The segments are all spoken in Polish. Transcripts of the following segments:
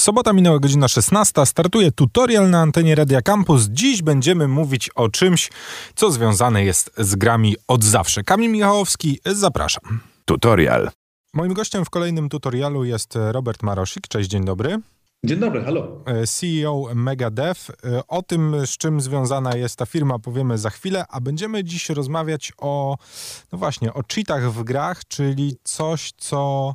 Sobota minęła godzina 16, startuje tutorial na antenie Radia Campus. Dziś będziemy mówić o czymś, co związane jest z grami od zawsze. Kamil Michałowski, zapraszam. Tutorial. Moim gościem w kolejnym tutorialu jest Robert Marosik. Cześć, dzień dobry. Dzień dobry, halo. CEO MegaDev. O tym, z czym związana jest ta firma, powiemy za chwilę, a będziemy dziś rozmawiać o, no właśnie, o cheatach w grach, czyli coś, co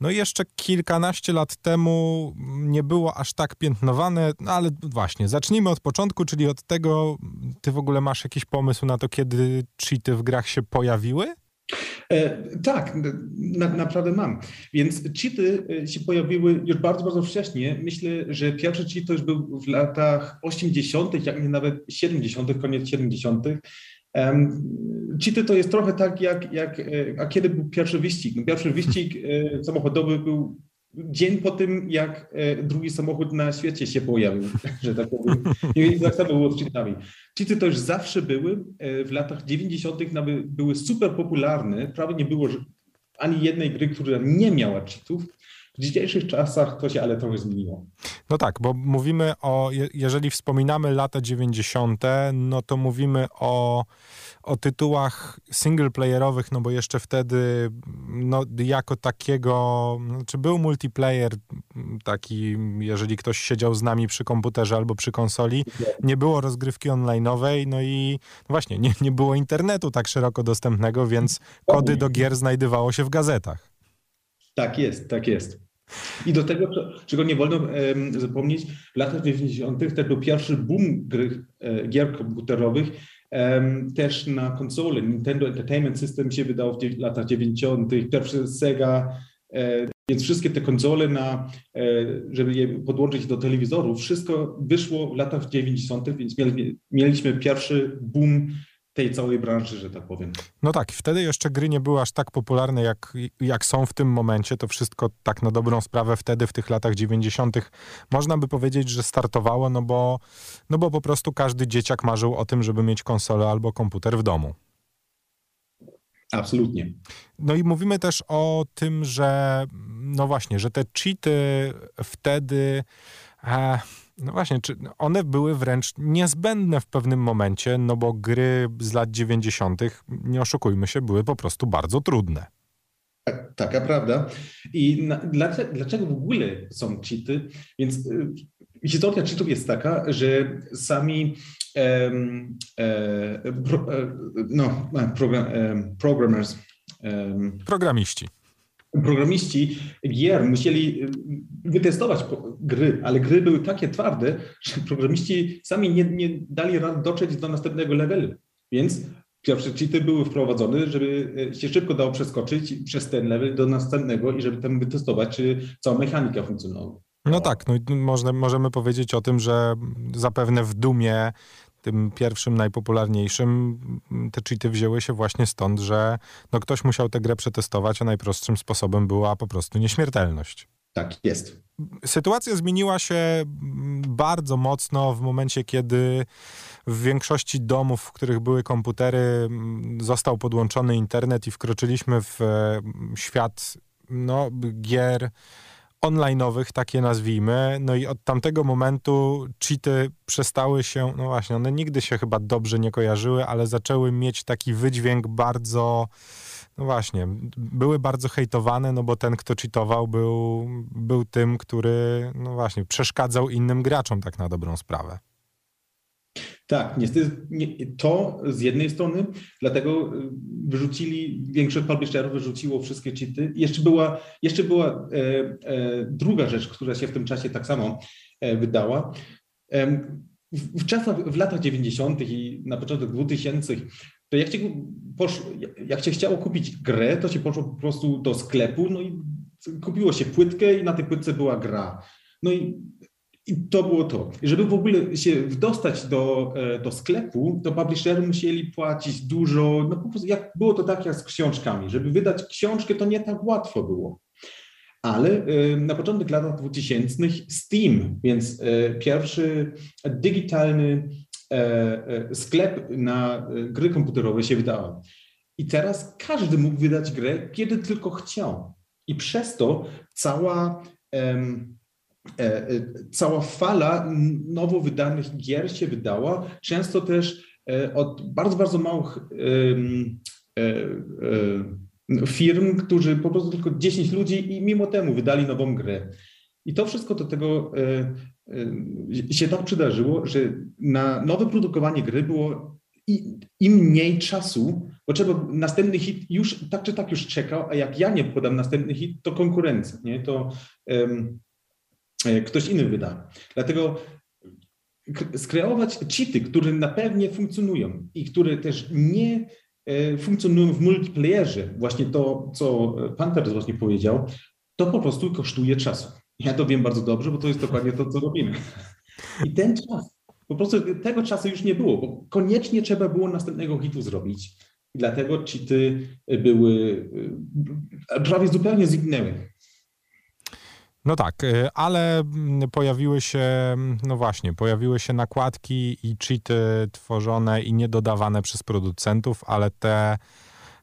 no jeszcze kilkanaście lat temu nie było aż tak piętnowane, no ale właśnie, zacznijmy od początku, czyli od tego, ty w ogóle masz jakiś pomysł na to, kiedy cheaty w grach się pojawiły? E, tak, na, naprawdę mam. Więc cheaty e, się pojawiły już bardzo, bardzo wcześnie. Myślę, że pierwszy cheat to już był w latach 80., jak nie nawet 70., koniec 70. Cheaty to jest trochę tak, jak, jak e, a kiedy był pierwszy wyścig. No, pierwszy wyścig e, samochodowy był dzień po tym, jak e, drugi samochód na świecie się pojawił, że tak powiem. I tak samo było z cheatami. Cheaty to już zawsze były. W latach 90. nawet były super popularne. Prawie nie było ani jednej gry, która nie miała cheatów. W dzisiejszych czasach to się ale trochę zmieniło. No tak, bo mówimy o, jeżeli wspominamy lata 90., no to mówimy o, o tytułach singleplayerowych, no bo jeszcze wtedy no, jako takiego, czy był multiplayer taki, jeżeli ktoś siedział z nami przy komputerze albo przy konsoli, nie było rozgrywki online'owej, no i no właśnie, nie, nie było internetu tak szeroko dostępnego, więc kody do gier znajdowało się w gazetach. Tak jest, tak jest. I do tego, czego nie wolno um, zapomnieć, w latach 90. to był pierwszy boom gry, e, gier komputerowych, um, też na konsole. Nintendo Entertainment System się wydał w latach 90., pierwszy Sega, e, więc wszystkie te konsole, na, e, żeby je podłączyć do telewizorów, wszystko wyszło w latach 90., więc mieli, mieliśmy pierwszy boom tej całej branży, że tak powiem. No tak, wtedy jeszcze gry nie były aż tak popularne, jak, jak są w tym momencie. To wszystko tak na dobrą sprawę wtedy, w tych latach 90. można by powiedzieć, że startowało, no bo, no bo po prostu każdy dzieciak marzył o tym, żeby mieć konsolę albo komputer w domu. Absolutnie. No i mówimy też o tym, że no właśnie, że te cheaty wtedy... E, no właśnie, czy one były wręcz niezbędne w pewnym momencie, no bo gry z lat 90., nie oszukujmy się, były po prostu bardzo trudne. Tak, taka prawda. I na, dlaczego, dlaczego w ogóle są cheaty? Więc y, historia cheatów jest taka, że sami e, pro, e, no, program, programmers, programiści programiści gier musieli y, wytestować gry, ale gry były takie twarde, że programiści sami nie, nie dali rad dotrzeć do następnego levelu. Więc pierwsze cheaty były wprowadzone, żeby y, się szybko dało przeskoczyć przez ten level do następnego i żeby tam wytestować, czy cała mechanika funkcjonowała. No tak, no można, możemy powiedzieć o tym, że zapewne w Dumie tym pierwszym, najpopularniejszym, te cheaty wzięły się właśnie stąd, że no ktoś musiał tę grę przetestować, a najprostszym sposobem była po prostu nieśmiertelność. Tak, jest. Sytuacja zmieniła się bardzo mocno w momencie, kiedy w większości domów, w których były komputery, został podłączony internet i wkroczyliśmy w e, świat no, gier online'owych, takie nazwijmy. No i od tamtego momentu cheaty przestały się, no właśnie, one nigdy się chyba dobrze nie kojarzyły, ale zaczęły mieć taki wydźwięk bardzo, no właśnie, były bardzo hejtowane, no bo ten, kto cheatował, był, był tym, który, no właśnie, przeszkadzał innym graczom tak na dobrą sprawę. Tak, niestety to z jednej strony, dlatego y, wyrzucili, większość publisherów wyrzuciło wszystkie cheaty. Jeszcze była, jeszcze była e, e, druga rzecz, która się w tym czasie tak samo e, wydała. W, czasach, w latach 90. i na początek 2000 to jak się, poszło, jak się chciało kupić grę, to się poszło po prostu do sklepu, no i kupiło się płytkę i na tej płytce była gra. No i i to było to. Żeby w ogóle się dostać do, e, do sklepu, to publisherzy musieli płacić dużo, no po prostu jak, było to tak jak z książkami. Żeby wydać książkę, to nie tak łatwo było. Ale e, na początek lat 2000 Steam, więc e, pierwszy digitalny sklep na gry komputerowe się wydał. I teraz każdy mógł wydać grę, kiedy tylko chciał. I przez to cała cała fala nowo wydanych gier się wydała, często też od bardzo, bardzo małych firm, którzy po prostu tylko 10 ludzi i mimo temu wydali nową grę. I to wszystko do tego się tak przydarzyło, że na nowe produkowanie gry było im mniej czasu, bo trzeba następny hit już tak czy tak już czekał, a jak ja nie podam następny hit, to konkurencja, nie? to um, ktoś inny wyda. Dlatego skreować cheaty, które na pewnie funkcjonują i które też nie e, funkcjonują w multiplayerze, właśnie to, co pan teraz właśnie powiedział, to po prostu kosztuje czasu. Ja to wiem bardzo dobrze, bo to jest dokładnie to, co robimy. I ten czas, po prostu tego czasu już nie było, bo koniecznie trzeba było następnego hitu zrobić. I dlatego cheaty były, e, prawie zupełnie zniknęły. No tak, y, ale mm, pojawiły się, mm, no właśnie, pojawiły się nakładki i cheaty tworzone i niedodawane przez producentów, ale te,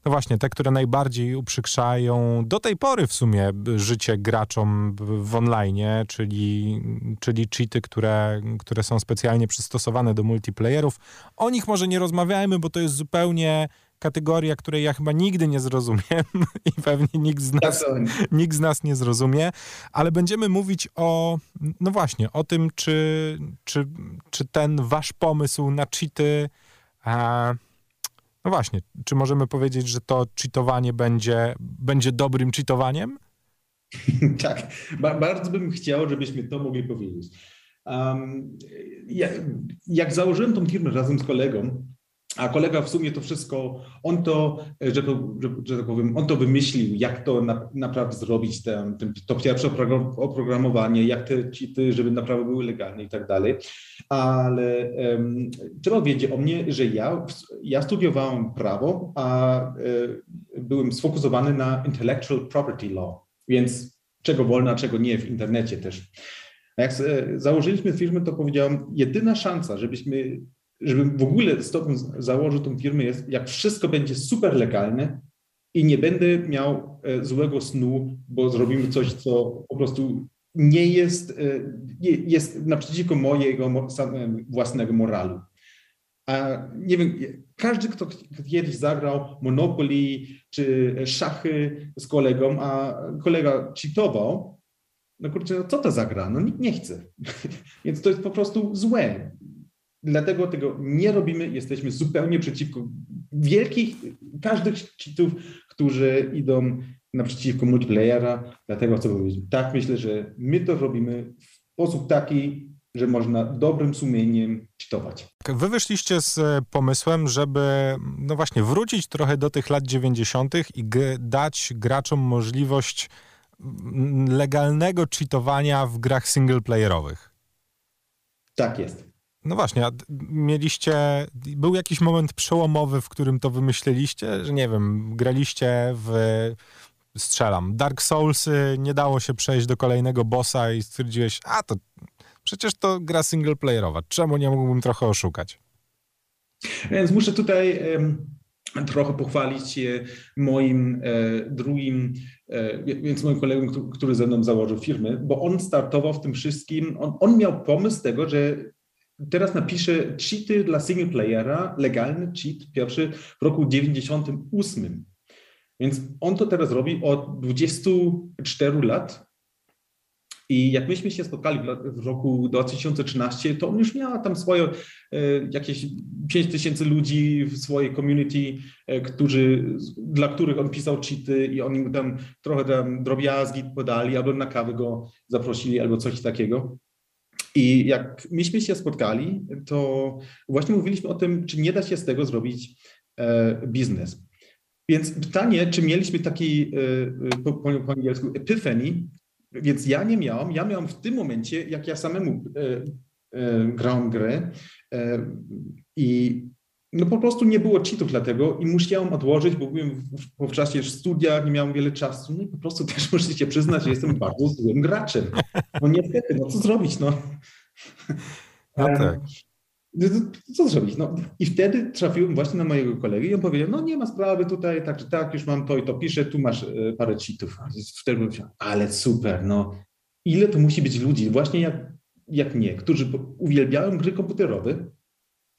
no właśnie, te, które najbardziej uprzykrzają do tej pory w sumie życie graczom w online, czyli, czyli cheaty, które, które są specjalnie przystosowane do multiplayerów. O nich może nie rozmawiajmy, bo to jest zupełnie kategoria, której ja chyba nigdy nie zrozumiem i pewnie nikt z nas, nikt z nas nie zrozumie, ale będziemy mówić o, no właśnie, o tym, czy, czy, czy ten wasz pomysł na cheaty, a, no właśnie, czy możemy powiedzieć, że to cheatowanie będzie, będzie dobrym cheatowaniem? tak, bardzo bym chciał, żebyśmy to mogli powiedzieć. Um, ja, jak założyłem tą firmę razem z kolegą, a kolega w sumie to wszystko, on to, że, że, że tak powiem, on to wymyślił, jak to na, naprawdę zrobić, ten, ten, to pierwsze oprogramowanie, jak te cheaty, żeby naprawdę były legalne i tak dalej. Ale um, trzeba wiedzieć o mnie, że ja, ja studiowałem prawo, a y, byłem sfokusowany na intellectual property law, więc czego wolno, a czego nie w internecie też. Jak założyliśmy firmę, to powiedziałem, jedyna szansa, żebyśmy żebym w ogóle tobą założył tą firmę, jest jak wszystko będzie super legalne i nie będę miał e, złego snu, bo zrobimy coś, co po prostu nie jest, e, jest naprzeciwko mojego własnego moralu. A nie wiem, każdy, kto kiedyś zagrał Monopoly czy szachy z kolegą, a kolega cheatował, no kurczę, co to zagra? No nikt nie chce. Więc to jest po prostu złe. Dlatego tego nie robimy. Jesteśmy zupełnie przeciwko wielkich, każdych cheatów, którzy idą naprzeciwko multiplayera. Dlatego chcę powiedzieć, tak, myślę, że my to robimy w sposób taki, że można dobrym sumieniem cheatować. Wy wyszliście z pomysłem, żeby no właśnie wrócić trochę do tych lat 90. i dać graczom możliwość legalnego cheatowania w grach singleplayerowych. Tak jest. No właśnie, a mieliście, był jakiś moment przełomowy, w którym to wymyśleliście, że nie wiem, graliście w, strzelam, Dark Soulsy, nie dało się przejść do kolejnego bossa i stwierdziłeś, a to przecież to gra singleplayerowa, czemu nie mógłbym trochę oszukać? Więc muszę tutaj trochę pochwalić się moim e, drugim, e, więc moim kolegą, który ze mną założył firmę, bo on startował w tym wszystkim, on, on miał pomysł tego, że Teraz napiszę cheaty dla single playera, legalny cheat pierwszy w roku 98. Więc on to teraz robi od 24 lat. I jak myśmy się spotkali w roku 2013, to on już miał tam swoje e, jakieś 5 tysięcy ludzi w swojej community, e, którzy, dla których on pisał cheaty i oni mu tam trochę tam drobiazgi podali, albo na kawę go zaprosili, albo coś takiego. I jak myśmy się spotkali, to właśnie mówiliśmy o tym, czy nie da się z tego zrobić e, biznes. Więc pytanie, czy mieliśmy taki e, po, po angielsku epiphany, więc ja nie miałam, ja miałam w tym momencie, jak ja samemu e, grałem grę i no po prostu nie było cheatów dlatego i musiałem odłożyć, bo byłem w, w czasie studia, nie miałem wiele czasu. No i po prostu też muszę się przyznać, że jestem bardzo złym graczem. No niestety, no co zrobić, no. No tak. No co zrobić? No, I wtedy trafiłem właśnie na mojego kolegę i on powiedział, no nie ma sprawy tutaj, tak czy tak, już mam to i to piszę, tu masz e, parę cheatów. Wtedy powiedziałem, ale super, no. ile to musi być ludzi, właśnie jak, jak mnie, którzy uwielbiają gry komputerowe,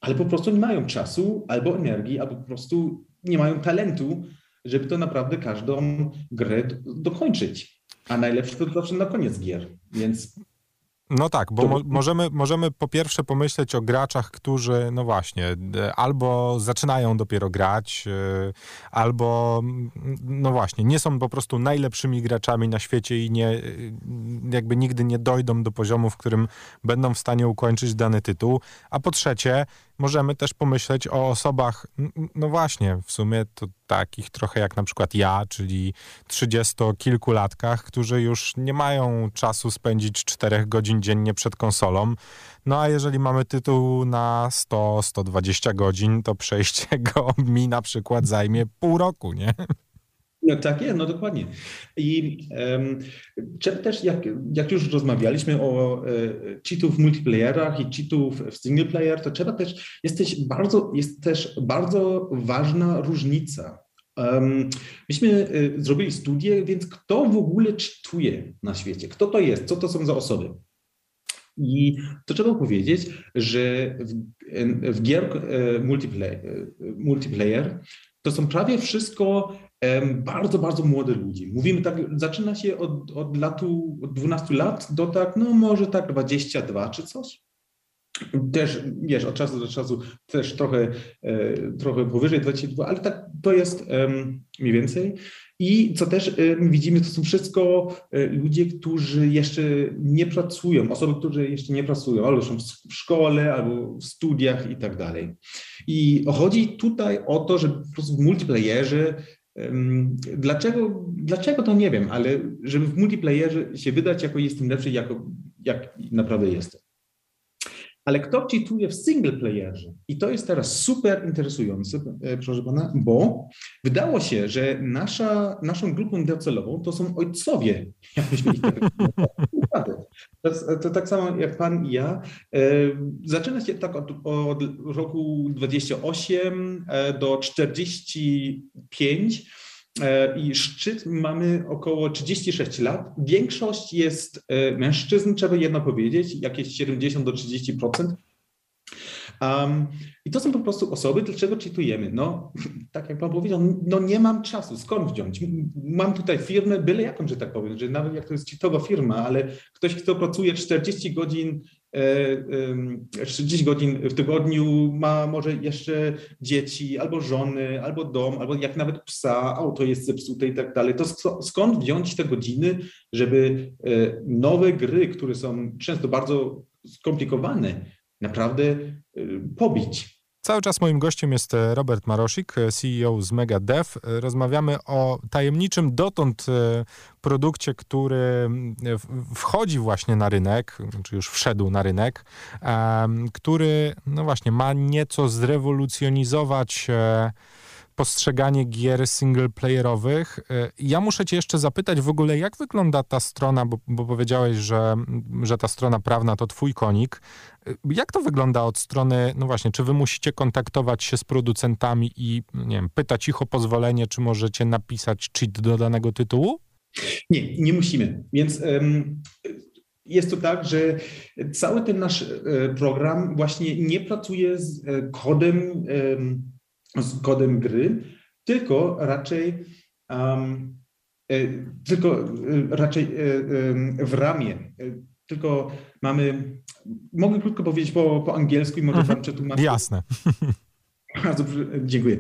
ale po prostu nie mają czasu albo energii, albo po prostu nie mają talentu, żeby to naprawdę każdą grę dokończyć. A najlepsze to zawsze na koniec gier, więc no tak, bo mo możemy, możemy po pierwsze pomyśleć o graczach, którzy, no właśnie, albo zaczynają dopiero grać, e, albo, no właśnie, nie są po prostu najlepszymi graczami na świecie i nie, e, jakby nigdy nie dojdą do poziomu, w którym będą w stanie ukończyć dany tytuł. A po trzecie, możemy też pomyśleć o osobach, no właśnie, w sumie to takich trochę jak na przykład ja, czyli trzydziestokilkulatkach, którzy już nie mają czasu spędzić czterech godzin dziennie przed konsolą. No a jeżeli mamy tytuł na 100-120 godzin, to przejście go mi na przykład zajmie pół roku, nie? No tak jest, no dokładnie. I um, też, jak, jak już rozmawialiśmy o e, cheatów w multiplayerach i cheatów w single player, to trzeba też, jest też bardzo, jest też bardzo ważna różnica. Um, myśmy e, zrobili studię, więc kto w ogóle cheatuje na świecie? Kto to jest? Co to są za osoby? I to trzeba powiedzieć, że w, w gier e, multiplayer, multiplayer to są prawie wszystko bardzo, bardzo młode ludzi. Mówimy tak, zaczyna się od, od latu, od 12 lat do tak, no może tak 22 czy coś. Też, wiesz, od czasu do czasu też trochę, e, trochę powyżej 22, ale tak to jest mniej więcej. I co też widzimy, to są wszystko e, ludzie, którzy jeszcze nie pracują, osoby, które jeszcze nie pracują, albo są w szkole, albo w studiach i tak dalej. I chodzi tutaj o to, że po prostu w multiplayerze Dlaczego, dlaczego to nie wiem, ale żeby w multiplayerze się wydać jako jestem lepszy, jako, jak naprawdę jestem. Ale kto cheatuje w single playerze? I to jest teraz super interesujące, e, proszę pana, bo wydało się, że nasza, naszą grupą docelową to są ojcowie. Jakbyśmy ich tak to, to tak samo jak pan i ja. E, zaczyna się tak od, od roku 28 e, do 45 i szczyt mamy około 36 lat. Większość jest e, mężczyzn, trzeba jedno powiedzieć, jakieś 70 do 30%. Um, I to są po prostu osoby, dlaczego czytujemy? No, tak jak Pan powiedział, no nie mam czasu, skąd wziąć? Mam tutaj firmę, byle jaką, że tak powiem, że nawet jak to jest czytowa firma, ale ktoś, kto pracuje 40 godzin 30 e, godzin w tygodniu, ma może jeszcze dzieci, albo żony, albo dom, albo jak nawet psa, auto jest zepsute i tak dalej, to skąd wziąć te godziny, żeby e, nowe gry, które są często bardzo skomplikowane, naprawdę e, pobić? Cały czas moim gościem jest e, Robert Marosik, e, CEO z MegaDev. E, rozmawiamy o tajemniczym dotąd produkcie, który wchodzi właśnie na rynek, czy już wszedł na rynek, który no właśnie ma nieco zrewolucjonizować postrzeganie gier singleplayerowych. Y, ja muszę cię jeszcze zapytać w ogóle, jak wygląda ta strona, bo, bo powiedziałeś, że, że ta strona prawna to twój konik. Y, jak to wygląda od strony, no właśnie, czy wy musicie kontaktować się z producentami i, nie wiem, pytać ich o pozwolenie, czy możecie napisać cheat do danego tytułu? Nie, nie musimy. Więc um, jest to tak, że cały ten nasz e, program właśnie nie pracuje z e, kodem um, z kodem gry, tylko raczej um, tylko raczej w ramię. Tylko mamy, mogę krótko powiedzieć po, po angielsku i może pan mhm. przetłumaczyć. Jasne. Bardzo dziękuję.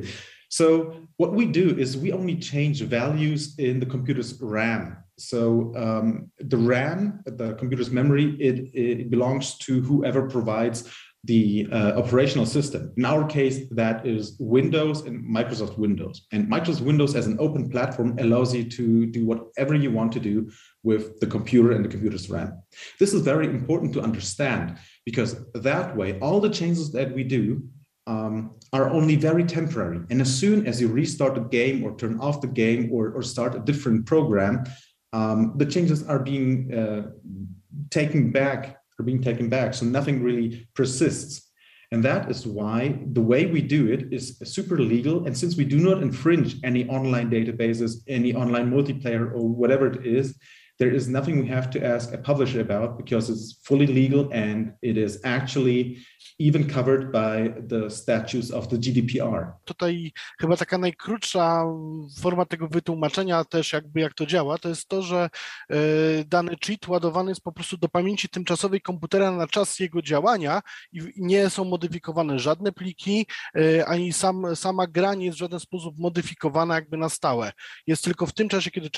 So what we do is we only change values in the computer's RAM. So um, the RAM, the computer's memory, it, it belongs to whoever provides the uh, operational system. In our case, that is Windows and Microsoft Windows. And Microsoft Windows as an open platform allows you to do whatever you want to do with the computer and the computer's RAM. This is very important to understand because that way, all the changes that we do um, are only very temporary. And as soon as you restart the game or turn off the game or, or start a different program, um, the changes are being uh, taken back are being taken back. So nothing really persists. And that is why the way we do it is super legal. And since we do not infringe any online databases, any online multiplayer, or whatever it is, there is nothing we have to ask a publisher about because it's fully legal and it is actually even covered by the statutes of the GDPR. Tutaj chyba taka najkrótsza forma tego wytłumaczenia też jakby jak to działa, to jest to, że e, dany cheat ładowany jest po prostu do pamięci tymczasowej komputera na czas jego działania i nie są modyfikowane żadne pliki, e, ani sam, sama gra nie jest w żaden sposób modyfikowana jakby na stałe. Jest tylko w tym czasie, kiedy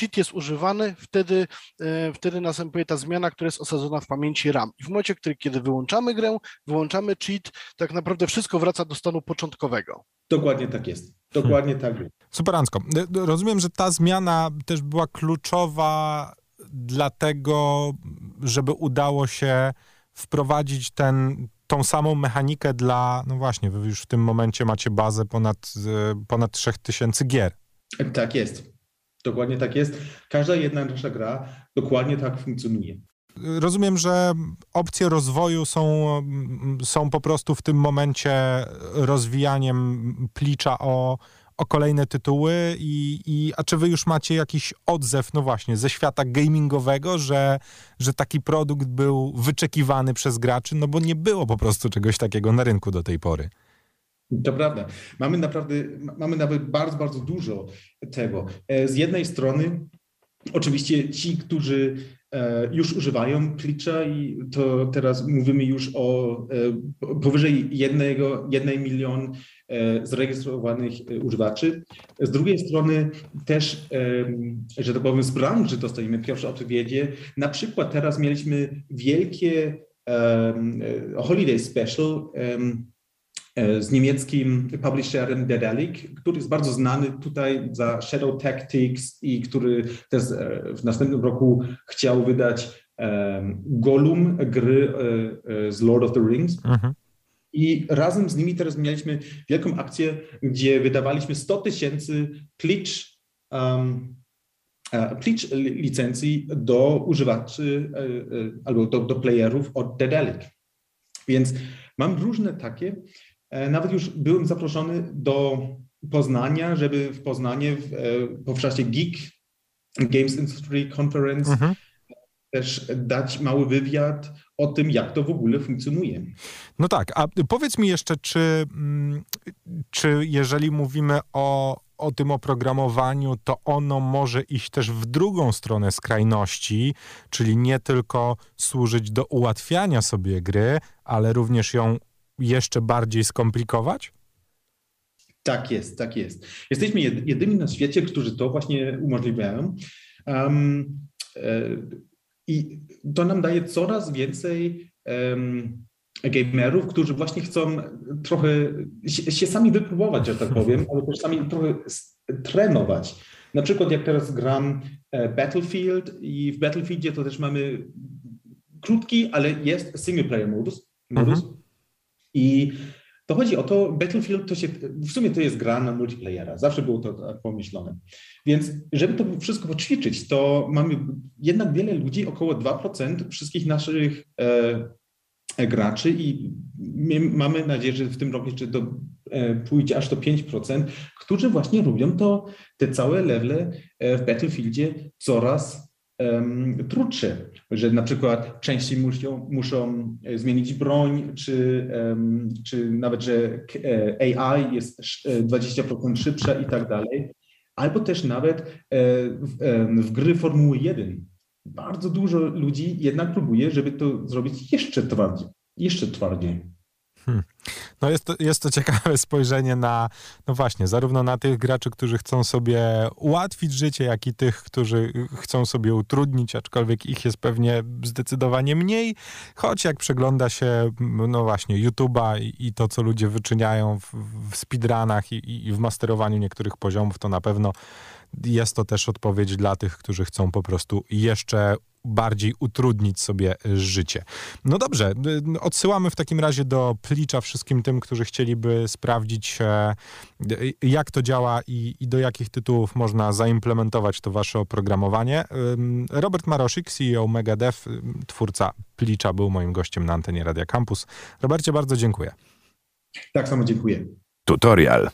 cheat jest używany, wtedy, e, wtedy następuje ta zmiana, która jest osadzona w pamięci RAM. I w momencie, kiedy wyłączamy grę, wyłączamy cheat, tak naprawdę wszystko wraca do stanu początkowego. Dokładnie tak jest. Dokładnie hmm. tak jest. Superancko. Rozumiem, że ta zmiana też była kluczowa dlatego, żeby udało się wprowadzić ten, tą samą mechanikę dla, no właśnie, wy już w tym momencie macie bazę ponad, ponad 3000 gier. Tak jest. Dokładnie tak jest. Każda jedna nasza gra dokładnie tak funkcjonuje. Rozumiem, że opcje rozwoju są, są po prostu w tym momencie rozwijaniem plicza o, o kolejne tytuły i, i a czy wy już macie jakiś odzew, no właśnie, ze świata gamingowego, że, że taki produkt był wyczekiwany przez graczy, no bo nie było po prostu czegoś takiego na rynku do tej pory. To prawda. Mamy naprawdę, mamy nawet bardzo, bardzo dużo tego. E, z jednej strony Oczywiście ci, którzy e, już używają Plicza i to teraz mówimy już o e, powyżej jednego, jednej milion zarejestrowanych używaczy. Z drugiej strony też, że tak powiem, z branży dostajemy pierwsze odpowiedzi. Na przykład teraz mieliśmy wielkie holiday special z niemieckim publisherem Dedalic, który jest bardzo znany tutaj za Shadow Tactics i który też e, w następnym roku chciał wydać Gollum, gry e, z Lord of the Rings. Mhm. I razem z nimi teraz mieliśmy wielką akcję, gdzie wydawaliśmy 100 tysięcy plicz, um, plicz licencji do używaczy albo do, do playerów od Dedalic. Więc mam różne takie E, nawet już byłem zaproszony do Poznania, żeby w Poznanie w, e, w czasie Geek Games Industry Conference mhm. też dać mały wywiad o tym, jak to w ogóle funkcjonuje. No tak, a powiedz mi jeszcze, czy, mm, czy jeżeli mówimy o, o tym oprogramowaniu, to ono może iść też w drugą stronę skrajności, czyli nie tylko służyć do ułatwiania sobie gry, ale również ją jeszcze bardziej skomplikować? Tak jest, tak jest. Jesteśmy jedyni na świecie, którzy to właśnie umożliwiają. Um, I to nam daje coraz więcej um, gamerów, którzy właśnie chcą trochę się, się sami wypróbować, że tak powiem, ale też sami trochę trenować. Na przykład jak teraz gram e, Battlefield i w Battlefieldzie to też mamy krótki, ale jest single player modus, modus mhm. I to chodzi o to, Battlefield to się, w sumie to jest gra na multiplayera, zawsze było to tak pomyślane. Więc żeby to wszystko poćwiczyć, to mamy jednak wiele ludzi, około 2% wszystkich naszych e, graczy i mamy nadzieję, że w tym roku jeszcze do, e, pójdzie aż do 5%, którzy właśnie robią to, te całe levele e, w Battlefieldzie coraz um, że na przykład częściej muszą, muszą e, zmienić broń, czy, um, czy nawet, że e, AI jest 20% e, szybsza i tak dalej, albo też nawet w, w gry Formuły 1. Bardzo dużo ludzi jednak próbuje, żeby to zrobić jeszcze twardziej. Jeszcze twardziej. Hmm. No jest to, jest to ciekawe spojrzenie na, no właśnie, zarówno na tych graczy, którzy chcą sobie ułatwić życie, jak i tych, którzy chcą sobie utrudnić, aczkolwiek ich jest pewnie zdecydowanie mniej, choć jak przegląda się, no właśnie, YouTube'a i, i to, co ludzie wyczyniają w, w speedrunach i, i w masterowaniu niektórych poziomów, to na pewno jest to też odpowiedź dla tych, którzy chcą po prostu jeszcze bardziej utrudnić sobie życie. No dobrze, odsyłamy w takim razie do plicza wszystkim tym, którzy chcieliby sprawdzić, e, jak to działa i, i do jakich tytułów można zaimplementować to wasze oprogramowanie. Robert Maroszik, CEO Megadev, twórca plicza, był moim gościem na antenie Radia Campus. Robercie, bardzo dziękuję. Tak samo dziękuję. Tutorial.